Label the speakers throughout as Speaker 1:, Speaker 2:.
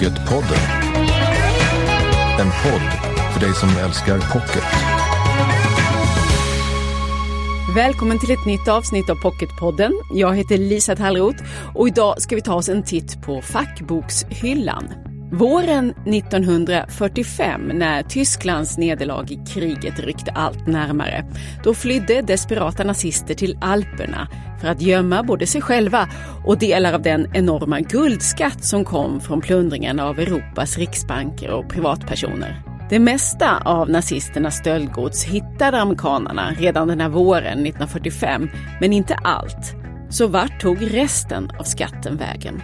Speaker 1: Pocketpodden. En podd för dig som älskar pocket.
Speaker 2: Välkommen till ett nytt avsnitt av Pocketpodden. Jag heter Lisa Tallroth och idag ska vi ta oss en titt på fackbokshyllan. Våren 1945, när Tysklands nederlag i kriget ryckte allt närmare, då flydde desperata nazister till Alperna för att gömma både sig själva och delar av den enorma guldskatt som kom från plundringen av Europas riksbanker och privatpersoner. Det mesta av nazisternas stöldgods hittade amerikanerna redan den här våren 1945, men inte allt. Så vart tog resten av skatten vägen?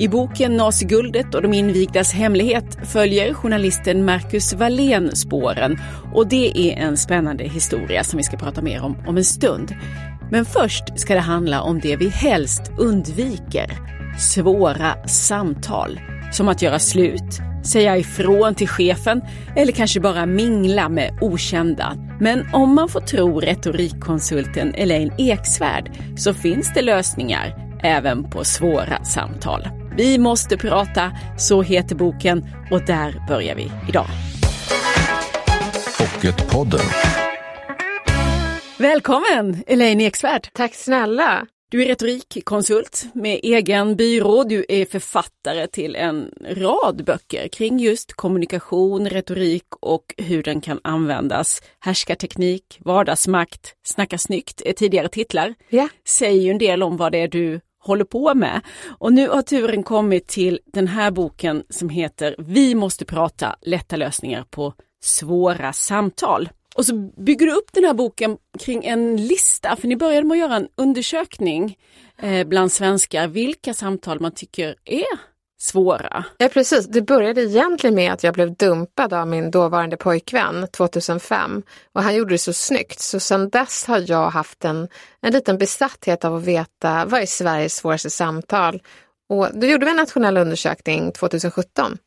Speaker 2: I boken Naziguldet och de invigdas hemlighet följer journalisten Marcus Wallén spåren och det är en spännande historia som vi ska prata mer om om en stund. Men först ska det handla om det vi helst undviker. Svåra samtal. Som att göra slut, säga ifrån till chefen eller kanske bara mingla med okända. Men om man får tro retorikkonsulten Elaine Eksvärd så finns det lösningar även på svåra samtal. Vi måste prata, så heter boken och där börjar vi idag.
Speaker 1: Pocketpodden.
Speaker 2: Välkommen Elaine Eksvärd!
Speaker 3: Tack snälla!
Speaker 2: Du är retorikkonsult med egen byrå. Du är författare till en rad böcker kring just kommunikation, retorik och hur den kan användas. Härskarteknik, vardagsmakt, Snacka snyggt är tidigare titlar.
Speaker 3: Ja.
Speaker 2: Säger ju en del om vad det är du håller på med. Och nu har turen kommit till den här boken som heter Vi måste prata lätta lösningar på svåra samtal. Och så bygger du upp den här boken kring en lista, för ni började med att göra en undersökning eh, bland svenskar vilka samtal man tycker är svåra.
Speaker 3: Ja precis, det började egentligen med att jag blev dumpad av min dåvarande pojkvän 2005 och han gjorde det så snyggt så sedan dess har jag haft en, en liten besatthet av att veta vad är Sveriges svåraste samtal. Och då gjorde vi en nationell undersökning 2017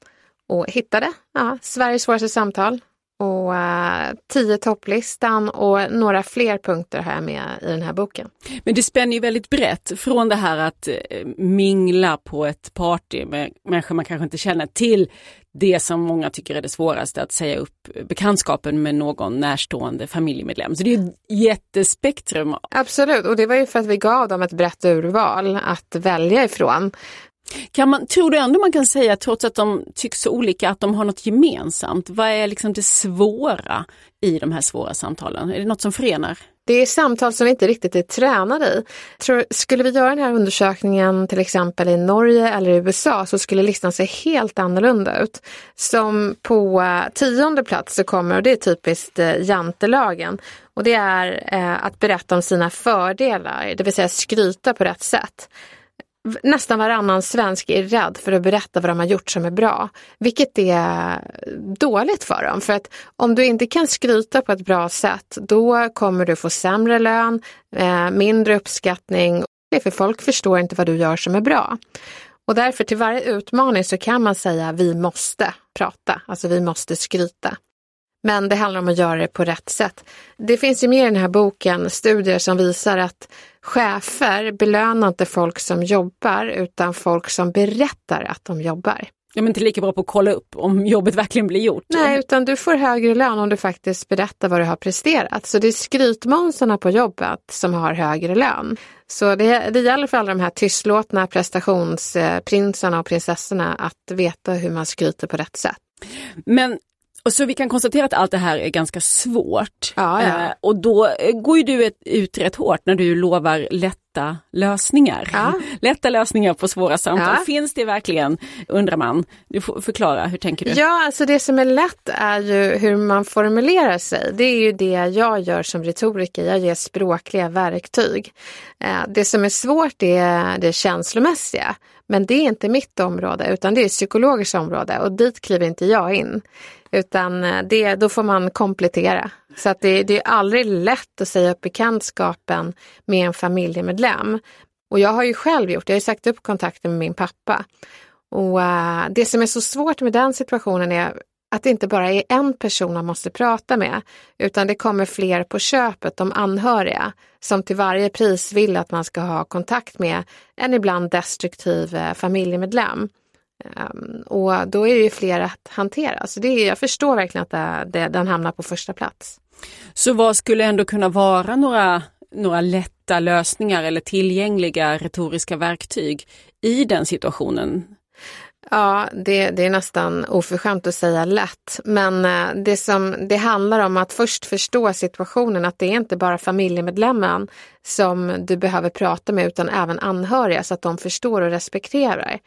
Speaker 3: och hittade ja, Sveriges svåraste samtal och uh, tio topplistan och några fler punkter jag med i den här boken.
Speaker 2: Men det spänner ju väldigt brett från det här att eh, mingla på ett party med människor man kanske inte känner till det som många tycker är det svåraste, att säga upp bekantskapen med någon närstående familjemedlem. Så det är ett jättespektrum.
Speaker 3: Absolut, och det var ju för att vi gav dem ett brett urval att välja ifrån.
Speaker 2: Kan man, tror du ändå man kan säga, trots att de tycks så olika, att de har något gemensamt? Vad är liksom det svåra i de här svåra samtalen? Är det något som förenar?
Speaker 3: Det är samtal som vi inte riktigt är tränade i. Tror, skulle vi göra den här undersökningen till exempel i Norge eller i USA så skulle listan se helt annorlunda ut. Som på eh, tionde plats så kommer, och det är typiskt eh, jantelagen, och det är eh, att berätta om sina fördelar, det vill säga skryta på rätt sätt nästan varannan svensk är rädd för att berätta vad de har gjort som är bra. Vilket är dåligt för dem. För att om du inte kan skryta på ett bra sätt då kommer du få sämre lön, eh, mindre uppskattning. För folk förstår inte vad du gör som är bra. Och därför till varje utmaning så kan man säga vi måste prata, alltså vi måste skryta. Men det handlar om att göra det på rätt sätt. Det finns ju med i den här boken studier som visar att chefer belönar inte folk som jobbar utan folk som berättar att de jobbar.
Speaker 2: Ja, men inte lika bra på att kolla upp om jobbet verkligen blir gjort.
Speaker 3: Nej, utan du får högre lön om du faktiskt berättar vad du har presterat. Så det är skrytmånsarna på jobbet som har högre lön. Så det, det gäller för alla de här tystlåtna prestationsprinsarna och prinsessorna att veta hur man skryter på rätt sätt.
Speaker 2: Men och så vi kan konstatera att allt det här är ganska svårt.
Speaker 3: Ja, ja.
Speaker 2: Eh, och då går ju du ut rätt hårt när du lovar lätta lösningar.
Speaker 3: Ja.
Speaker 2: Lätta lösningar på svåra samtal.
Speaker 3: Ja.
Speaker 2: Finns det verkligen, undrar man. Du får förklara, hur tänker du?
Speaker 3: Ja, alltså det som är lätt är ju hur man formulerar sig. Det är ju det jag gör som retoriker. Jag ger språkliga verktyg. Eh, det som är svårt är det känslomässiga. Men det är inte mitt område utan det är psykologers område och dit kliver inte jag in. Utan eh, det, då får man komplettera. Så att det, det är aldrig lätt att säga upp bekantskapen med en familjemedlem. Och jag har ju själv gjort, jag har ju sagt upp kontakten med min pappa. Och uh, det som är så svårt med den situationen är att det inte bara är en person man måste prata med, utan det kommer fler på köpet, de anhöriga, som till varje pris vill att man ska ha kontakt med en ibland destruktiv eh, familjemedlem. Um, och då är det ju fler att hantera. Så det är, jag förstår verkligen att det, det, den hamnar på första plats.
Speaker 2: Så vad skulle ändå kunna vara några, några lätta lösningar eller tillgängliga retoriska verktyg i den situationen?
Speaker 3: Ja, det, det är nästan oförskämt att säga lätt. Men eh, det, som, det handlar om att först förstå situationen, att det är inte bara familjemedlemmen som du behöver prata med utan även anhöriga så att de förstår och respekterar.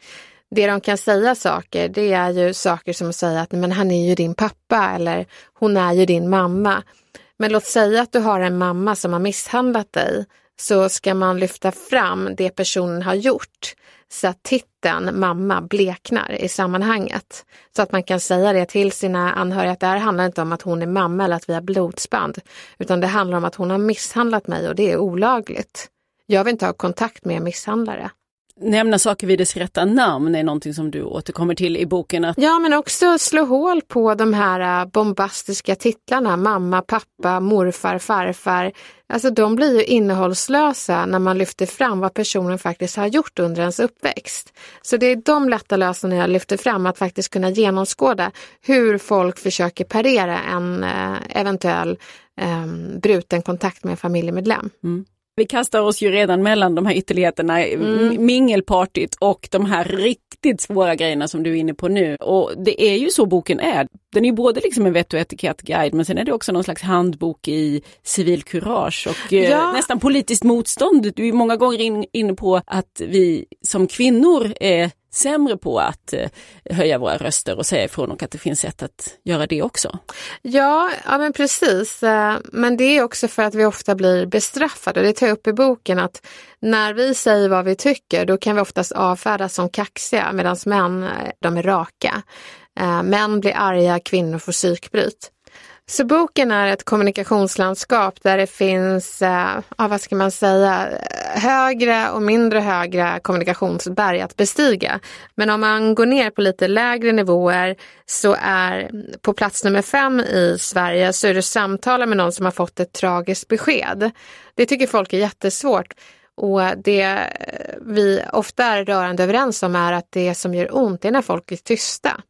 Speaker 3: Det de kan säga saker, det är ju saker som att säga att men han är ju din pappa eller hon är ju din mamma. Men låt säga att du har en mamma som har misshandlat dig så ska man lyfta fram det personen har gjort så att titeln mamma bleknar i sammanhanget. Så att man kan säga det till sina anhöriga att det här handlar inte om att hon är mamma eller att vi har blodsband, utan det handlar om att hon har misshandlat mig och det är olagligt. Jag vill inte ha kontakt med en misshandlare.
Speaker 2: Nämna saker vid dess rätta namn är någonting som du återkommer till i boken. Att...
Speaker 3: Ja, men också slå hål på de här äh, bombastiska titlarna, mamma, pappa, morfar, farfar. Alltså de blir ju innehållslösa när man lyfter fram vad personen faktiskt har gjort under ens uppväxt. Så det är de lätta lösningarna jag lyfter fram, att faktiskt kunna genomskåda hur folk försöker parera en eh, eventuell eh, bruten kontakt med en familjemedlem. Mm.
Speaker 2: Vi kastar oss ju redan mellan de här ytterligheterna, mm. mingelpartyt och de här riktigt svåra grejerna som du är inne på nu. Och det är ju så boken är. Den är både liksom en vett och etikettguide men sen är det också någon slags handbok i civil kurage och eh, ja. nästan politiskt motstånd. Du är många gånger in, inne på att vi som kvinnor är sämre på att eh, höja våra röster och säga ifrån och att det finns sätt att göra det också.
Speaker 3: Ja, ja men precis. Eh, men det är också för att vi ofta blir bestraffade. Det tar jag upp i boken att när vi säger vad vi tycker då kan vi oftast avfärdas som kaxiga medan män eh, de är raka. Män blir arga, kvinnor får psykbryt. Så boken är ett kommunikationslandskap där det finns, eh, vad ska man säga, högre och mindre högre kommunikationsberg att bestiga. Men om man går ner på lite lägre nivåer så är på plats nummer fem i Sverige så är det samtala med någon som har fått ett tragiskt besked. Det tycker folk är jättesvårt. Och det eh, vi ofta är rörande överens om är att det som gör ont är när folk är tysta.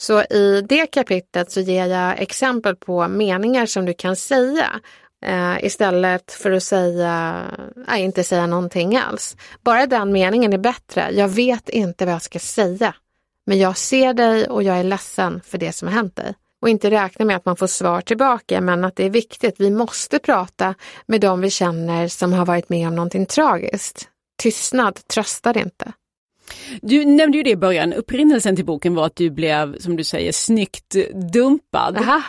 Speaker 3: Så i det kapitlet så ger jag exempel på meningar som du kan säga eh, istället för att säga, nej, inte säga någonting alls. Bara den meningen är bättre. Jag vet inte vad jag ska säga, men jag ser dig och jag är ledsen för det som har hänt dig. Och inte räkna med att man får svar tillbaka, men att det är viktigt. Vi måste prata med dem vi känner som har varit med om någonting tragiskt. Tystnad tröstar inte.
Speaker 2: Du nämnde ju det i början, upprinnelsen till boken var att du blev, som du säger, snyggt dumpad. Aha.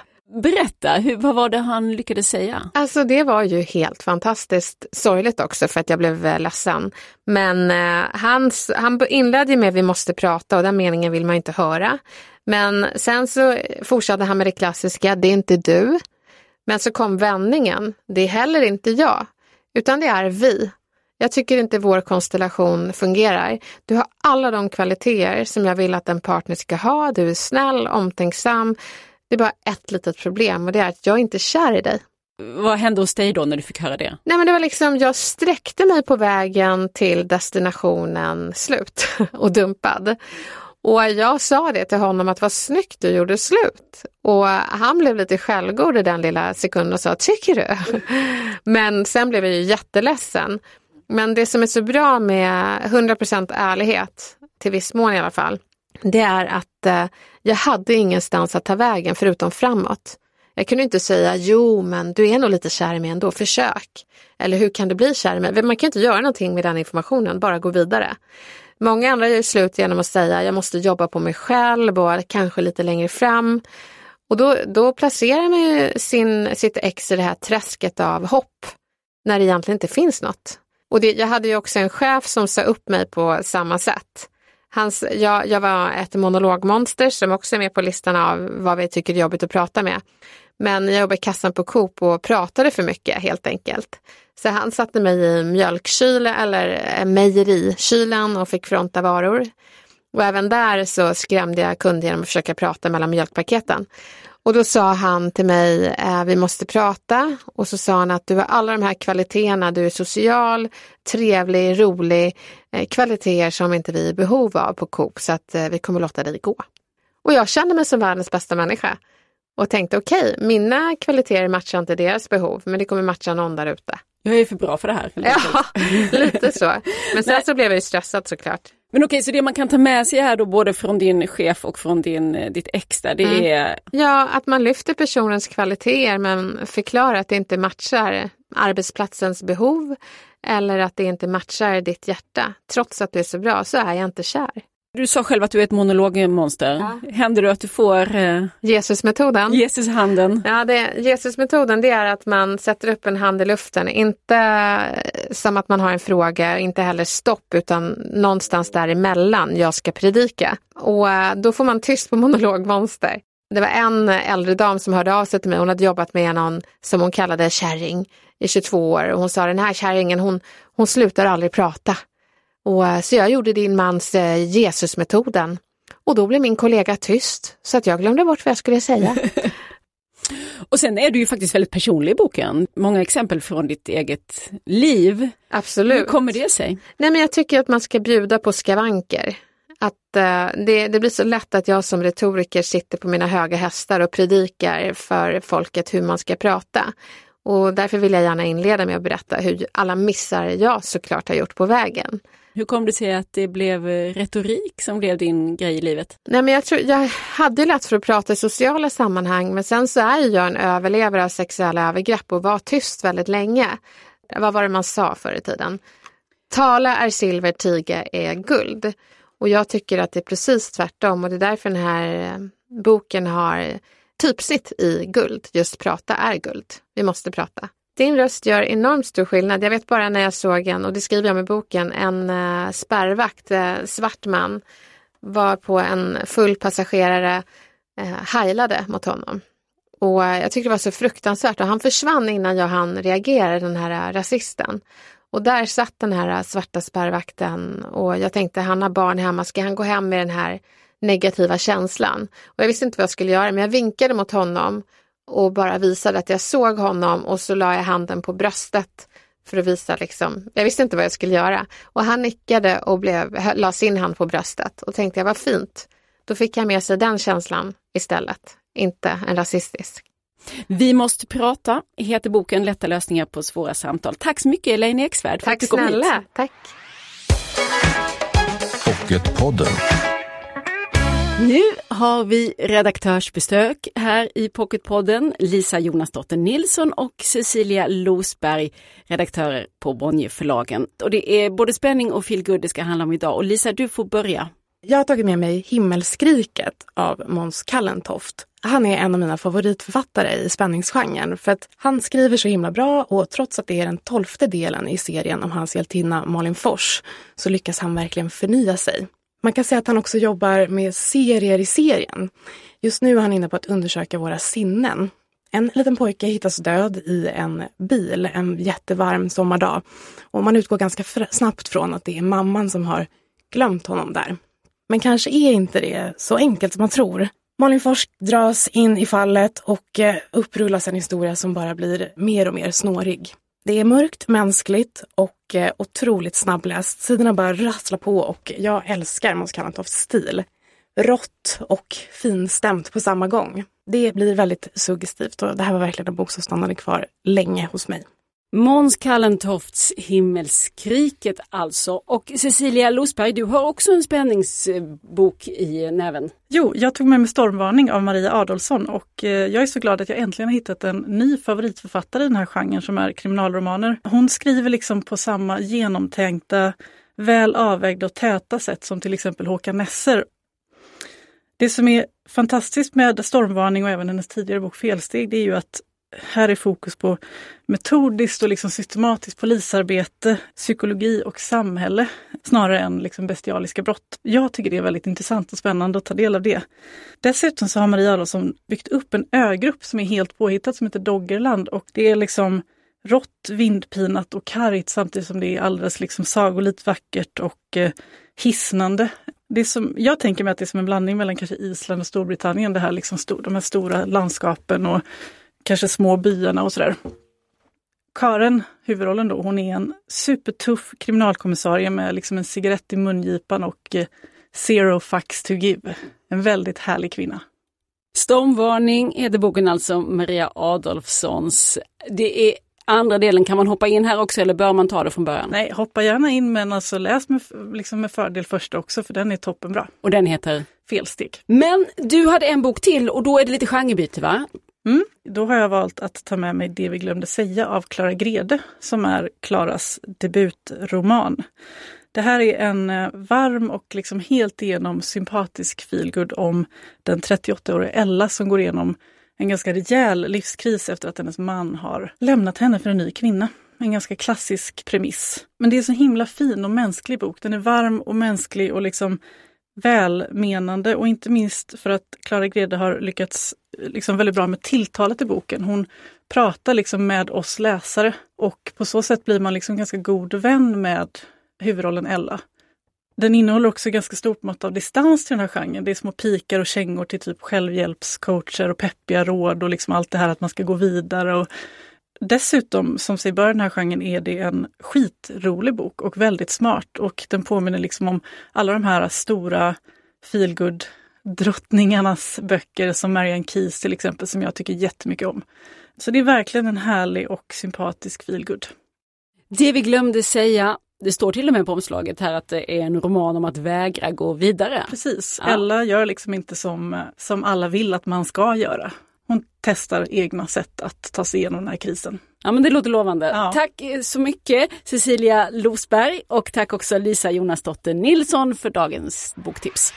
Speaker 2: Berätta, hur, vad var det han lyckades säga?
Speaker 3: Alltså det var ju helt fantastiskt sorgligt också för att jag blev eh, ledsen. Men eh, hans, han inledde med vi måste prata och den meningen vill man inte höra. Men sen så fortsatte han med det klassiska, det är inte du. Men så kom vändningen, det är heller inte jag, utan det är vi. Jag tycker inte vår konstellation fungerar. Du har alla de kvaliteter som jag vill att en partner ska ha. Du är snäll, omtänksam. Det är bara ett litet problem och det är att jag är inte kär i dig.
Speaker 2: Vad hände hos dig då när du fick höra det?
Speaker 3: Nej men det var liksom, jag sträckte mig på vägen till destinationen slut och dumpad. Och jag sa det till honom att vad snyggt du gjorde slut. Och han blev lite självgod i den lilla sekunden och sa, tycker du? Men sen blev jag ju jätteledsen. Men det som är så bra med 100% ärlighet, till viss mån i alla fall, det är att eh, jag hade ingenstans att ta vägen förutom framåt. Jag kunde inte säga, jo men du är nog lite kär i mig ändå, försök. Eller hur kan du bli kär i mig? Man kan inte göra någonting med den informationen, bara gå vidare. Många andra gör slut genom att säga, jag måste jobba på mig själv och kanske lite längre fram. Och då, då placerar man sin, sitt ex i det här träsket av hopp, när det egentligen inte finns något. Och det, jag hade ju också en chef som sa upp mig på samma sätt. Hans, jag, jag var ett monologmonster som också är med på listan av vad vi tycker är jobbigt att prata med. Men jag jobbade i kassan på Coop och pratade för mycket helt enkelt. Så han satte mig i mjölkkylen eller eh, mejerikylen och fick fronta varor. Och även där så skrämde jag kunder genom att försöka prata mellan mjölkpaketen. Och då sa han till mig, eh, vi måste prata. Och så sa han att du har alla de här kvaliteterna, du är social, trevlig, rolig, eh, kvaliteter som inte vi är i behov av på Coop, så att eh, vi kommer låta dig gå. Och jag kände mig som världens bästa människa och tänkte okej, okay, mina kvaliteter matchar inte deras behov, men det kommer matcha någon där ute.
Speaker 2: Jag är för bra för det här.
Speaker 3: Ja, lite så. Men sen så blev jag ju stressad såklart.
Speaker 2: Men okej, så det man kan ta med sig här då både från din chef och från din, eh, ditt ex där, det mm. är?
Speaker 3: Ja, att man lyfter personens kvaliteter men förklarar att det inte matchar arbetsplatsens behov eller att det inte matchar ditt hjärta. Trots att du är så bra så är jag inte kär.
Speaker 2: Du sa själv att du är ett monologmonster. Ja. Händer det att du får eh...
Speaker 3: Jesusmetoden?
Speaker 2: Jesushanden.
Speaker 3: Ja, det, Jesusmetoden det är att man sätter upp en hand i luften, inte eh, som att man har en fråga, inte heller stopp, utan någonstans däremellan, jag ska predika. Och eh, då får man tyst på monologmonster. Det var en äldre dam som hörde av sig till mig, hon hade jobbat med någon som hon kallade kärring i 22 år och hon sa den här kärringen hon, hon slutar aldrig prata. Och, eh, så jag gjorde din mans eh, Jesusmetoden. Och då blev min kollega tyst så att jag glömde bort vad jag skulle säga.
Speaker 2: och sen är du ju faktiskt väldigt personlig i boken. Många exempel från ditt eget liv.
Speaker 3: Absolut.
Speaker 2: Hur kommer det sig?
Speaker 3: Nej men jag tycker att man ska bjuda på skavanker. Att uh, det, det, blir så lätt att jag som retoriker sitter på mina höga hästar och predikar för folket hur man ska prata. Och därför vill jag gärna inleda med att berätta hur alla missar jag såklart har gjort på vägen.
Speaker 2: Hur kom det sig att det blev eh, retorik som blev din grej i livet?
Speaker 3: Nej, men jag, tror, jag hade lätt för att prata i sociala sammanhang men sen så är jag en överlevare av sexuella övergrepp och var tyst väldigt länge. Vad var det man sa förr i tiden? Tala är silver, tiga är guld. Och jag tycker att det är precis tvärtom och det är därför den här eh, boken har typsitt i guld. Just prata är guld. Vi måste prata. Din röst gör enormt stor skillnad. Jag vet bara när jag såg en, och det skriver jag med boken, en eh, spärrvakt, eh, svart man, var på en full passagerare eh, uh, heilade mot honom. Och jag tyckte det var så fruktansvärt och han försvann innan jag hann reagera, den här rasisten. Och där satt den här svarta spärrvakten och jag tänkte han har barn hemma, ska han gå hem med den här negativa känslan? Och jag visste inte vad jag skulle göra men jag vinkade mot honom och bara visade att jag såg honom och så la jag handen på bröstet för att visa liksom, jag visste inte vad jag skulle göra. Och han nickade och blev, la sin hand på bröstet och tänkte jag vad fint. Då fick jag med sig den känslan istället, inte en rasistisk.
Speaker 2: Vi måste prata heter boken Lätta lösningar på svåra samtal. Tack så mycket Elaine Eksvärd
Speaker 3: för Tack att du kom snälla. hit. Tack.
Speaker 1: Pocketpodden.
Speaker 2: Nu har vi redaktörsbesök här i Pocketpodden. Lisa Jonasdotter Nilsson och Cecilia Losberg, redaktörer på Bonnierförlagen. Och det är både spänning och feelgood det ska handla om idag. Och Lisa, du får börja.
Speaker 4: Jag har tagit med mig Himmelskriket av Måns Kallentoft. Han är en av mina favoritförfattare i spänningsgenren för att han skriver så himla bra och trots att det är den tolfte delen i serien om hans hjältinna Malin Fors så lyckas han verkligen förnya sig. Man kan säga att han också jobbar med serier i serien. Just nu är han inne på att undersöka våra sinnen. En liten pojke hittas död i en bil en jättevarm sommardag. Och man utgår ganska snabbt från att det är mamman som har glömt honom där. Men kanske är inte det så enkelt som man tror. Malin Forsk dras in i fallet och eh, upprullas en historia som bara blir mer och mer snårig. Det är mörkt, mänskligt och eh, otroligt snabbläst. Sidorna bara rasslar på och jag älskar Måns Kallentofts stil. Rått och finstämt på samma gång. Det blir väldigt suggestivt och det här var verkligen en bok som stannade kvar länge hos mig.
Speaker 2: Måns Kallentofts Himmelskriket alltså. Och Cecilia Losberg, du har också en spänningsbok i näven.
Speaker 5: Jo, jag tog med mig Stormvarning av Maria Adolfsson och eh, jag är så glad att jag äntligen har hittat en ny favoritförfattare i den här genren som är kriminalromaner. Hon skriver liksom på samma genomtänkta, väl avvägda och täta sätt som till exempel Håkan Nesser. Det som är fantastiskt med Stormvarning och även hennes tidigare bok Felsteg, det är ju att här är fokus på metodiskt och liksom systematiskt polisarbete, psykologi och samhälle snarare än liksom bestialiska brott. Jag tycker det är väldigt intressant och spännande att ta del av det. Dessutom så har Maria Adolfsson byggt upp en ögrupp som är helt påhittad som heter Doggerland och det är liksom rått, vindpinat och kargt samtidigt som det är alldeles liksom sagolikt vackert och eh, hisnande. Det som, jag tänker mig att det är som en blandning mellan kanske Island och Storbritannien, det här liksom stor, de här stora landskapen och kanske små byarna och sådär. Karen, huvudrollen då, hon är en supertuff kriminalkommissarie med liksom en cigarett i mungipan och eh, zero fucks to give. En väldigt härlig kvinna.
Speaker 2: Stormvarning heter boken alltså, Maria Adolfssons. Det är andra delen, kan man hoppa in här också eller bör man ta det från början?
Speaker 5: Nej, hoppa gärna in men alltså läs med, liksom med fördel först också för den är toppenbra.
Speaker 2: Och den heter?
Speaker 5: Felsteg.
Speaker 2: Men du hade en bok till och då är det lite genrebyte va?
Speaker 5: Mm. Då har jag valt att ta med mig Det vi glömde säga av Klara Grede som är Klaras debutroman. Det här är en eh, varm och liksom helt igenom sympatisk feelgood om den 38-åriga Ella som går igenom en ganska rejäl livskris efter att hennes man har lämnat henne för en ny kvinna. En ganska klassisk premiss. Men det är så himla fin och mänsklig bok. Den är varm och mänsklig och liksom välmenande och inte minst för att Klara Grede har lyckats eh, liksom väldigt bra med tilltalet i boken. Hon pratar liksom med oss läsare och på så sätt blir man liksom ganska god vän med huvudrollen Ella. Den innehåller också ganska stort mått av distans till den här genren. Det är små pikar och kängor till typ självhjälpscoacher och peppiga råd och liksom allt det här att man ska gå vidare. Och dessutom, som sig bör den här genren, är det en skitrolig bok och väldigt smart. Och den påminner liksom om alla de här stora feelgood drottningarnas böcker som Marianne Keys till exempel, som jag tycker jättemycket om. Så det är verkligen en härlig och sympatisk feelgood.
Speaker 2: Det vi glömde säga det står till och med på omslaget här att det är en roman om att vägra gå vidare.
Speaker 5: Precis, ja. Ella gör liksom inte som, som alla vill att man ska göra. Hon testar egna sätt att ta sig igenom den här krisen.
Speaker 2: Ja men det låter lovande. Ja. Tack så mycket Cecilia Losberg och tack också Lisa Jonasdotter Nilsson för dagens boktips.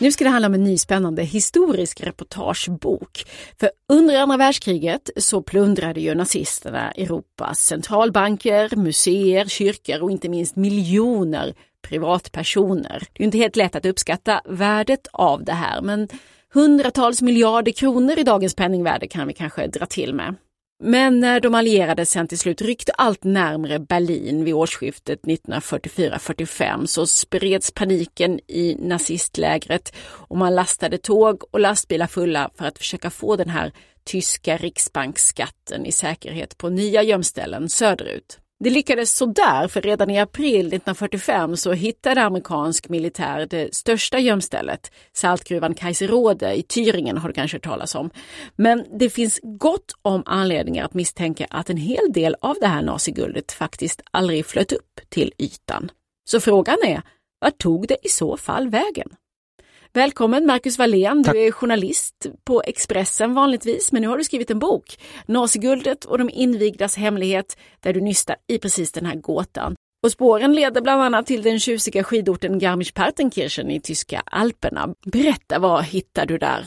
Speaker 2: Nu ska det handla om en ny spännande historisk reportagebok. För under andra världskriget så plundrade ju nazisterna Europas centralbanker, museer, kyrkor och inte minst miljoner privatpersoner. Det är inte helt lätt att uppskatta värdet av det här men hundratals miljarder kronor i dagens penningvärde kan vi kanske dra till med. Men när de allierade sen till slut ryckte allt närmre Berlin vid årsskiftet 1944-45 så spreds paniken i nazistlägret och man lastade tåg och lastbilar fulla för att försöka få den här tyska riksbanksskatten i säkerhet på nya gömställen söderut. Det lyckades sådär, för redan i april 1945 så hittade amerikansk militär det största gömstället, saltgruvan Kaiserode i Thüringen har du kanske hört talas om. Men det finns gott om anledningar att misstänka att en hel del av det här naziguldet faktiskt aldrig flöt upp till ytan. Så frågan är, vart tog det i så fall vägen? Välkommen Marcus Wallén, du är journalist på Expressen vanligtvis, men nu har du skrivit en bok, Naziguldet och de invigdas hemlighet, där du nystar i precis den här gåtan. Och spåren leder bland annat till den tjusiga skidorten Garmisch-Partenkirchen i tyska Alperna. Berätta, vad hittar du där?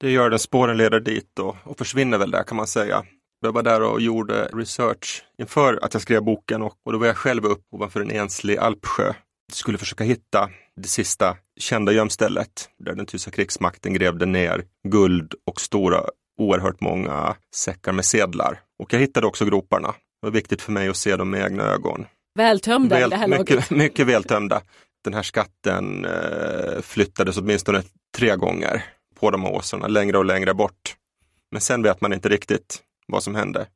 Speaker 6: Det gör det, spåren leder dit och, och försvinner väl där kan man säga. Jag var där och gjorde research inför att jag skrev boken och, och då var jag själv upp ovanför en enslig alpsjö skulle försöka hitta det sista kända gömstället där den tyska krigsmakten grävde ner guld och stora, oerhört många säckar med sedlar. Och jag hittade också groparna. Det var viktigt för mig att se dem med egna ögon.
Speaker 2: Vältömda
Speaker 6: Väl,
Speaker 2: det här
Speaker 6: mycket,
Speaker 2: laget.
Speaker 6: mycket vältömda. Den här skatten eh, flyttades åtminstone tre gånger på de här åsarna, längre och längre bort. Men sen vet man inte riktigt vad som hände.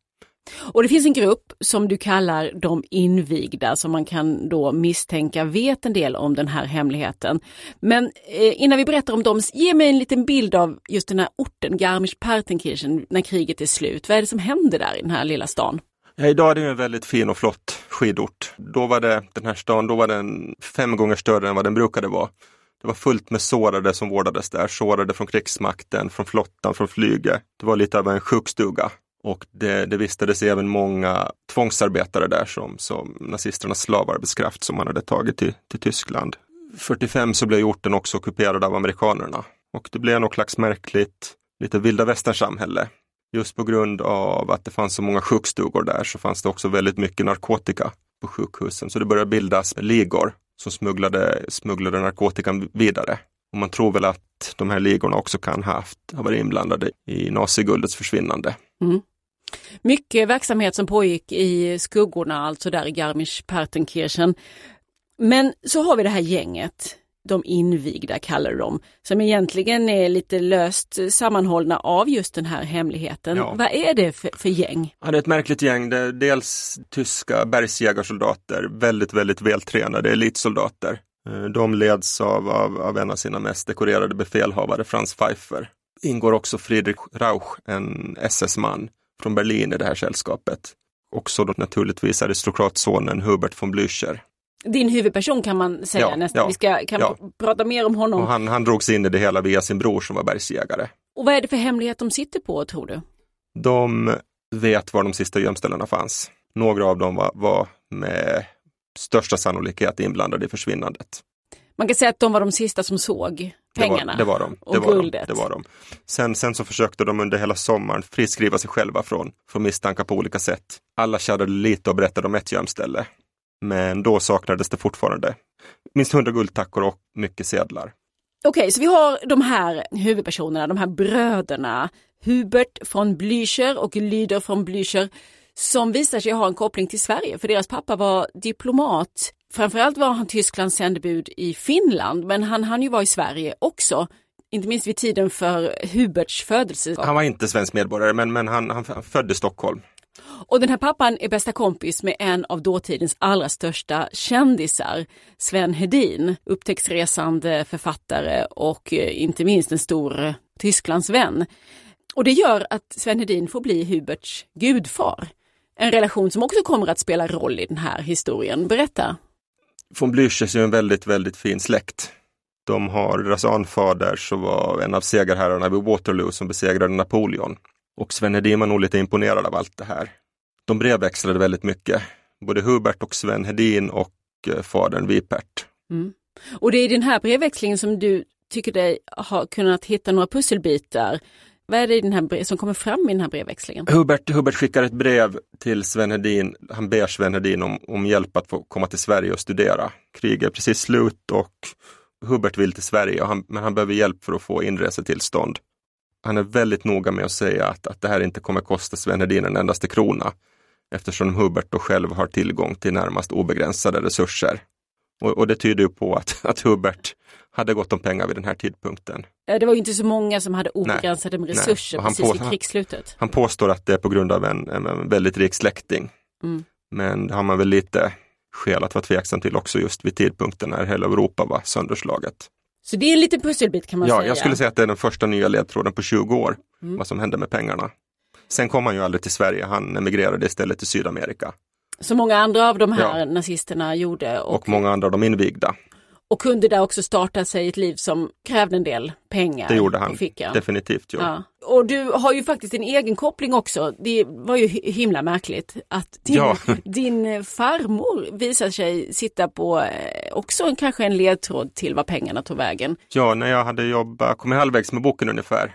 Speaker 2: Och det finns en grupp som du kallar de invigda som man kan då misstänka vet en del om den här hemligheten. Men eh, innan vi berättar om dem, ge mig en liten bild av just den här orten Garmisch-Partenkirchen när kriget är slut. Vad är det som händer där i den här lilla stan?
Speaker 6: Ja, idag är det en väldigt fin och flott skidort. Då var det, den här stan, då var den fem gånger större än vad den brukade vara. Det var fullt med sårade som vårdades där, sårade från krigsmakten, från flottan, från flyget. Det var lite av en sjukstuga. Och det, det vistades även många tvångsarbetare där som, som nazisternas slavarbetskraft som man hade tagit till, till Tyskland. 45 så blev orten också ockuperad av amerikanerna. Och det blev något slags märkligt, lite vilda västern-samhälle. Just på grund av att det fanns så många sjukstugor där så fanns det också väldigt mycket narkotika på sjukhusen. Så det började bildas ligor som smugglade, smugglade narkotikan vidare. Och man tror väl att de här ligorna också kan ha, haft, ha varit inblandade i naziguldets försvinnande.
Speaker 2: Mm. Mycket verksamhet som pågick i skuggorna, alltså där i Garmisch-Partenkirchen. Men så har vi det här gänget, de invigda kallar de, som egentligen är lite löst sammanhållna av just den här hemligheten.
Speaker 6: Ja.
Speaker 2: Vad är det för, för gäng?
Speaker 6: Ja, det är ett märkligt gäng. Det är dels tyska bergsjägarsoldater, väldigt, väldigt vältränade elitsoldater. Eh, De leds av, av, av en av sina mest dekorerade befälhavare, Franz Pfeiffer. Ingår också Friedrich Rauch, en SS-man från Berlin i det här sällskapet. Också då naturligtvis aristokratsonen Hubert von Blücher.
Speaker 2: Din huvudperson kan man säga
Speaker 6: Ja,
Speaker 2: nästan.
Speaker 6: ja,
Speaker 2: Vi ska kan
Speaker 6: ja.
Speaker 2: prata mer om honom.
Speaker 6: Och han, han drogs in i det hela via sin bror som var bergsjägare.
Speaker 2: Och vad är det för hemlighet de sitter på tror du?
Speaker 6: De vet var de sista gömställena fanns. Några av dem var, var med största sannolikhet inblandade i försvinnandet.
Speaker 2: Man kan säga att de var de sista som såg pengarna.
Speaker 6: Det var, det var de.
Speaker 2: och
Speaker 6: det var
Speaker 2: guldet.
Speaker 6: De, det var de. Sen, sen så försökte de under hela sommaren friskriva sig själva från, från misstankar på olika sätt. Alla tjadade lite och berättade om ett gömställe. Men då saknades det fortfarande minst hundra guldtackor och mycket sedlar.
Speaker 2: Okej, så vi har de här huvudpersonerna, de här bröderna. Hubert von Blücher och Lyder von Blücher som visar sig ha en koppling till Sverige för deras pappa var diplomat. Framförallt var han Tysklands sändebud i Finland men han hann ju vara i Sverige också. Inte minst vid tiden för Huberts födelse.
Speaker 6: Han var inte svensk medborgare men, men han, han föddes i Stockholm.
Speaker 2: Och den här pappan är bästa kompis med en av dåtidens allra största kändisar, Sven Hedin, upptäcktsresande författare och eh, inte minst en stor eh, Tysklandsvän. Och det gör att Sven Hedin får bli Huberts gudfar. En relation som också kommer att spela roll i den här historien. Berätta.
Speaker 6: Von Blüchers är en väldigt, väldigt fin släkt. De har, deras anfader så var en av segerherrarna vid Waterloo som besegrade Napoleon. Och Sven Hedin var nog lite imponerad av allt det här. De brevväxlade väldigt mycket. Både Hubert och Sven Hedin och eh, fadern Vipert.
Speaker 2: Mm. Och det är i den här brevväxlingen som du tycker dig ha kunnat hitta några pusselbitar. Vad är det i den här brev- som kommer fram i den här brevväxlingen?
Speaker 6: Hubert, Hubert skickar ett brev till Sven Hedin. Han ber Sven Hedin om, om hjälp att få komma till Sverige och studera. Kriget är precis slut och Hubert vill till Sverige, och han, men han behöver hjälp för att få inresetillstånd. Han är väldigt noga med att säga att, att det här inte kommer kosta Sven Hedin en endaste krona eftersom Hubert då själv har tillgång till närmast obegränsade resurser. Och, och det tyder ju på att, att Hubert hade gott om pengar vid den här tidpunkten.
Speaker 2: Eh, Det var ju inte så många som hade obegränsade
Speaker 6: nej.
Speaker 2: resurser
Speaker 6: han
Speaker 2: precis
Speaker 6: på-
Speaker 2: vid krigsslutet.
Speaker 6: Han påstår att det är på grund av en, en väldigt rik släkting.
Speaker 2: Mm.
Speaker 6: Men det har man väl lite skäl att vara tveksam till också just vid tidpunkten när hela Europa var sönderslaget.
Speaker 2: Så det är en liten pusselbit kan man
Speaker 6: Ja,
Speaker 2: säga.
Speaker 6: jag skulle säga att det är den första nya ledtråden på 20 år,
Speaker 2: Mm.
Speaker 6: vad som hände med pengarna. Sen kom han ju aldrig till Sverige, han emigrerade istället till Sydamerika
Speaker 2: Som många andra av de här
Speaker 6: Ja.
Speaker 2: nazisterna gjorde och,
Speaker 6: och många andra av de invigda.
Speaker 2: Och kunde där också starta sig ett liv som krävde en del pengar.
Speaker 6: Det gjorde han definitivt. Jo.
Speaker 2: Ja. Och du har ju faktiskt en egen koppling också. Det var ju himla märkligt att din,
Speaker 6: Ja.
Speaker 2: din farmor visar sig sitta på eh, också en, kanske en ledtråd till var pengarna tog vägen.
Speaker 6: Ja, när jag hade jobbat, kommit halvvägs med boken ungefär,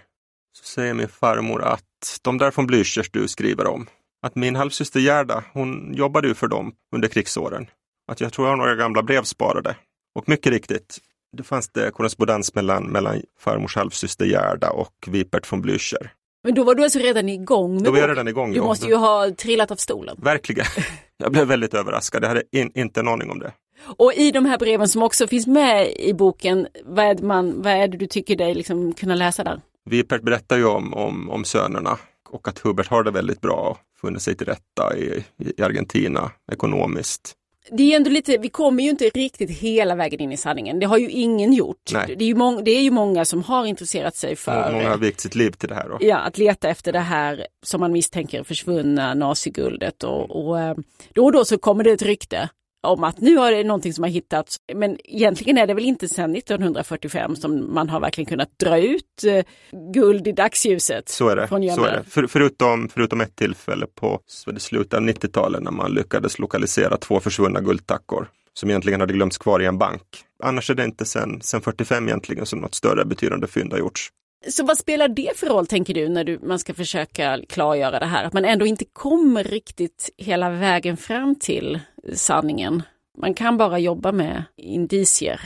Speaker 6: så säger min farmor att de där från Blüchers du skriver om, att min halvsyster Gerda, hon jobbade ju för dem under krigsåren. Att jag tror jag har några gamla brev sparade. Och mycket riktigt, det fanns det korrespondens mellan, mellan farmors halvsyster Gerda och Vipert von Blücher.
Speaker 2: Men då var du alltså redan igång med
Speaker 6: Då var jag redan igång.
Speaker 2: Du
Speaker 6: ja.
Speaker 2: måste ju ha trillat av stolen.
Speaker 6: Verkligen. Jag blev väldigt överraskad. Jag hade in, inte en aning om det.
Speaker 2: Och i de här breven som också finns med i boken, vad är det, man, vad är det du tycker dig liksom kunna läsa där?
Speaker 6: Vipert berättar ju om, om, om sönerna och att Hubert har det väldigt bra och funnit sig till rätta i, i Argentina ekonomiskt.
Speaker 2: Det är ändå lite, vi kommer ju inte riktigt hela vägen in i sanningen. Det har ju ingen gjort.
Speaker 6: Nej.
Speaker 2: Det är ju, mång, det är ju många som har intresserat sig för
Speaker 6: Många har vikt sitt liv till det här. Då.
Speaker 2: ja, att leta efter det här som man misstänker försvunna naziguldet. Och, och eh, då och då så kommer det ett rykte om att nu har det någonting som har hittats. Men egentligen är det väl inte sedan 1945 som man har verkligen kunnat dra ut eh, guld i dagsljuset.
Speaker 6: Så är det.
Speaker 2: Från
Speaker 6: Så är det. För, förutom, förutom ett tillfälle på slutet av 90-talet när man lyckades lokalisera två försvunna guldtackor som egentligen hade glömts kvar i en bank. Annars är det inte sedan sen 45 egentligen som något större betydande fynd har gjorts.
Speaker 2: Så vad spelar det för roll tänker du när du, man ska försöka klargöra det här? Att man ändå inte kommer riktigt hela vägen fram till sanningen. Man kan bara jobba med indicier.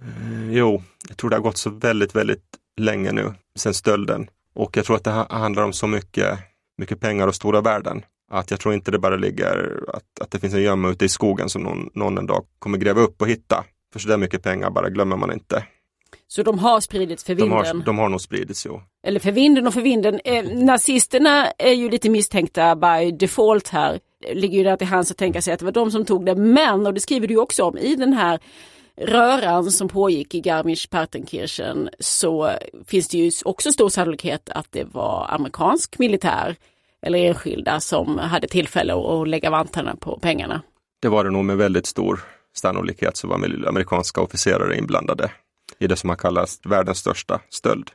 Speaker 6: Eh, Jo, jag tror det har gått så väldigt, väldigt länge nu sedan stölden. Och jag tror att det handlar om så mycket, mycket pengar och stora värden. Att jag tror inte det bara ligger, att, att det finns en gömma ute i skogen som någon, någon en dag kommer gräva upp och hitta. För så där mycket pengar bara glömmer man inte.
Speaker 2: Så de har spridits för
Speaker 6: De
Speaker 2: vinden?
Speaker 6: har, de har nog spridits, jo.
Speaker 2: Eller för vinden och för vinden. Eh, nazisterna är ju lite misstänkta by default här. Det ligger ju där till hands att tänka sig att det var de som tog det. Men, och det skriver du också om, i den här röran som pågick i Garmisch-Partenkirchen så finns det ju också stor sannolikhet att det var amerikansk militär eller enskilda som hade tillfälle att lägga vantarna på pengarna.
Speaker 6: Det var det nog med väldigt stor sannolikhet så var amerikanska officerare inblandade i det som har kallats världens största stöld.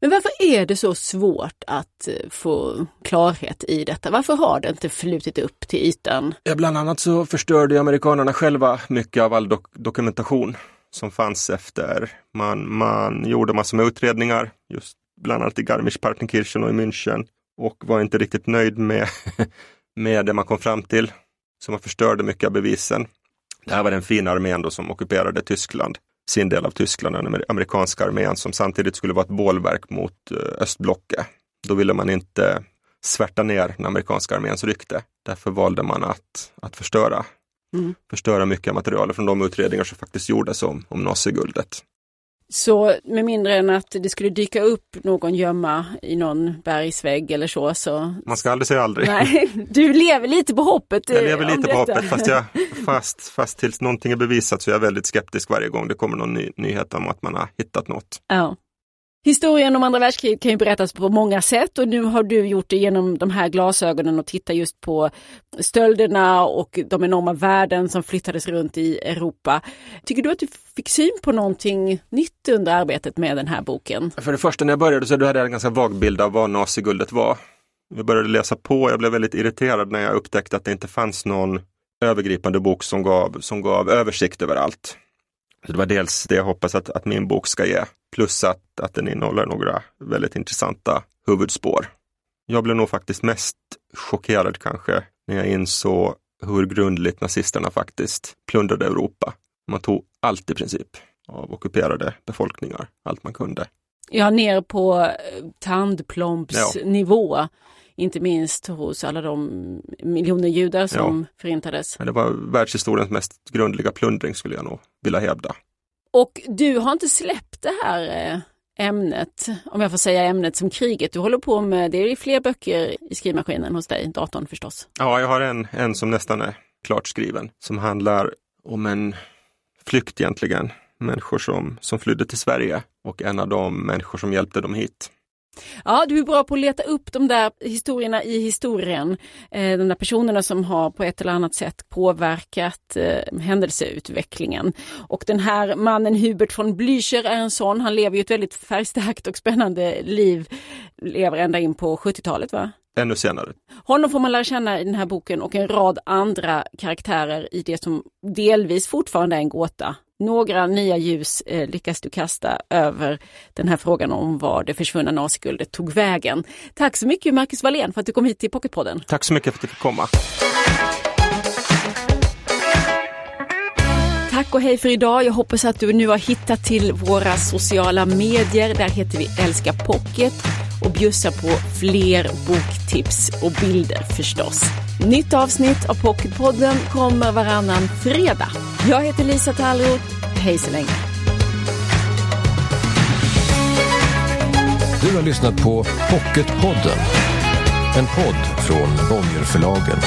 Speaker 2: Men varför är det så svårt att eh, få klarhet i detta? Varför har det inte flutit upp till ytan?
Speaker 6: Ja, bland annat så förstörde amerikanerna själva mycket av all dok dokumentation som fanns efter. Man, man gjorde massor med utredningar, just bland annat i Garmisch-Partenkirchen och i München och var inte riktigt nöjd med, med det man kom fram till. Så man förstörde mycket av bevisen. Det här var den fina armén då som ockuperade Tyskland, sin del av Tyskland, den amerikanska armén som samtidigt skulle vara ett bålverk mot eh, östblocket. Då ville man inte svärta ner den amerikanska arméns rykte. Därför valde man att, att förstöra,
Speaker 2: Mm.
Speaker 6: förstöra mycket material från de utredningar som faktiskt gjordes om, om naziguldet.
Speaker 2: Så med mindre än att det skulle dyka upp någon gömma i någon bergsvägg eller så. så...
Speaker 6: Man ska aldrig säga aldrig.
Speaker 2: Nej, du lever lite på hoppet.
Speaker 6: Jag
Speaker 2: eh,
Speaker 6: lever
Speaker 2: om
Speaker 6: lite på hoppet fast, jag, fast, fast tills någonting är bevisat så är jag väldigt skeptisk varje gång det kommer någon ny, nyhet om att man har hittat något.
Speaker 2: Ja. Historien om andra världskriget kan ju berättas på många sätt och nu har du gjort det genom de här glasögonen och tittat just på stölderna och de enorma värden som flyttades runt i Europa. Tycker du att du fick syn på någonting nytt under arbetet med den här boken?
Speaker 6: För det första när jag började så hade jag en ganska vag bild av vad naziguldet var. Jag började läsa på, jag blev väldigt irriterad när jag upptäckte att det inte fanns någon övergripande bok som gav, som gav översikt över allt. Så det var dels det jag hoppas att, att min bok ska ge, plus att, att den innehåller några väldigt intressanta huvudspår. Jag blev nog faktiskt mest chockerad kanske när jag insåg hur grundligt nazisterna faktiskt plundrade Europa. Man tog allt i princip av ockuperade befolkningar, allt man kunde.
Speaker 2: Ja, ner på eh, tandplompsnivå. Inte minst hos alla de miljoner judar som förintades.
Speaker 6: Men det var världshistoriens mest grundliga plundring skulle jag nog vilja hävda.
Speaker 2: Och du har inte släppt det här eh, ämnet, om jag får säga ämnet som kriget. Du håller på med, det är fler böcker i skrivmaskinen hos dig, datorn förstås.
Speaker 6: Ja, jag har en, en som nästan är klart skriven som handlar om en flykt egentligen. Människor som, som flydde till Sverige och en av de människor som hjälpte dem hit.
Speaker 2: Ja, du är bra på att leta upp de där historierna i historien. Eh, de där personerna som har på ett eller annat sätt påverkat eh, händelseutvecklingen. Och den här mannen Hubert von Blücher är en sån. Han lever ju ett väldigt färgstarkt och spännande liv. Lever ända in på 70-talet va?
Speaker 6: Ännu senare.
Speaker 2: Honom får man lära känna i den här boken och en rad andra karaktärer i det som delvis fortfarande är en gåta. Några nya ljus eh, lyckas du kasta över den här frågan om var det försvunna naziguldet tog vägen. Tack så mycket Marcus Wallén för att du kom hit till Pocketpodden.
Speaker 6: Tack så mycket för att du fick komma.
Speaker 2: Tack och hej för idag. Jag hoppas att du nu har hittat till våra sociala medier. Där heter vi Älska Pocket och bjussa på fler boktips och bilder förstås. Nytt avsnitt av Pocketpodden kommer varannan fredag. Jag heter Lisa Tallroth. Hej så länge.
Speaker 1: Du har lyssnat på Pocketpodden. En podd från Bonnierförlagen.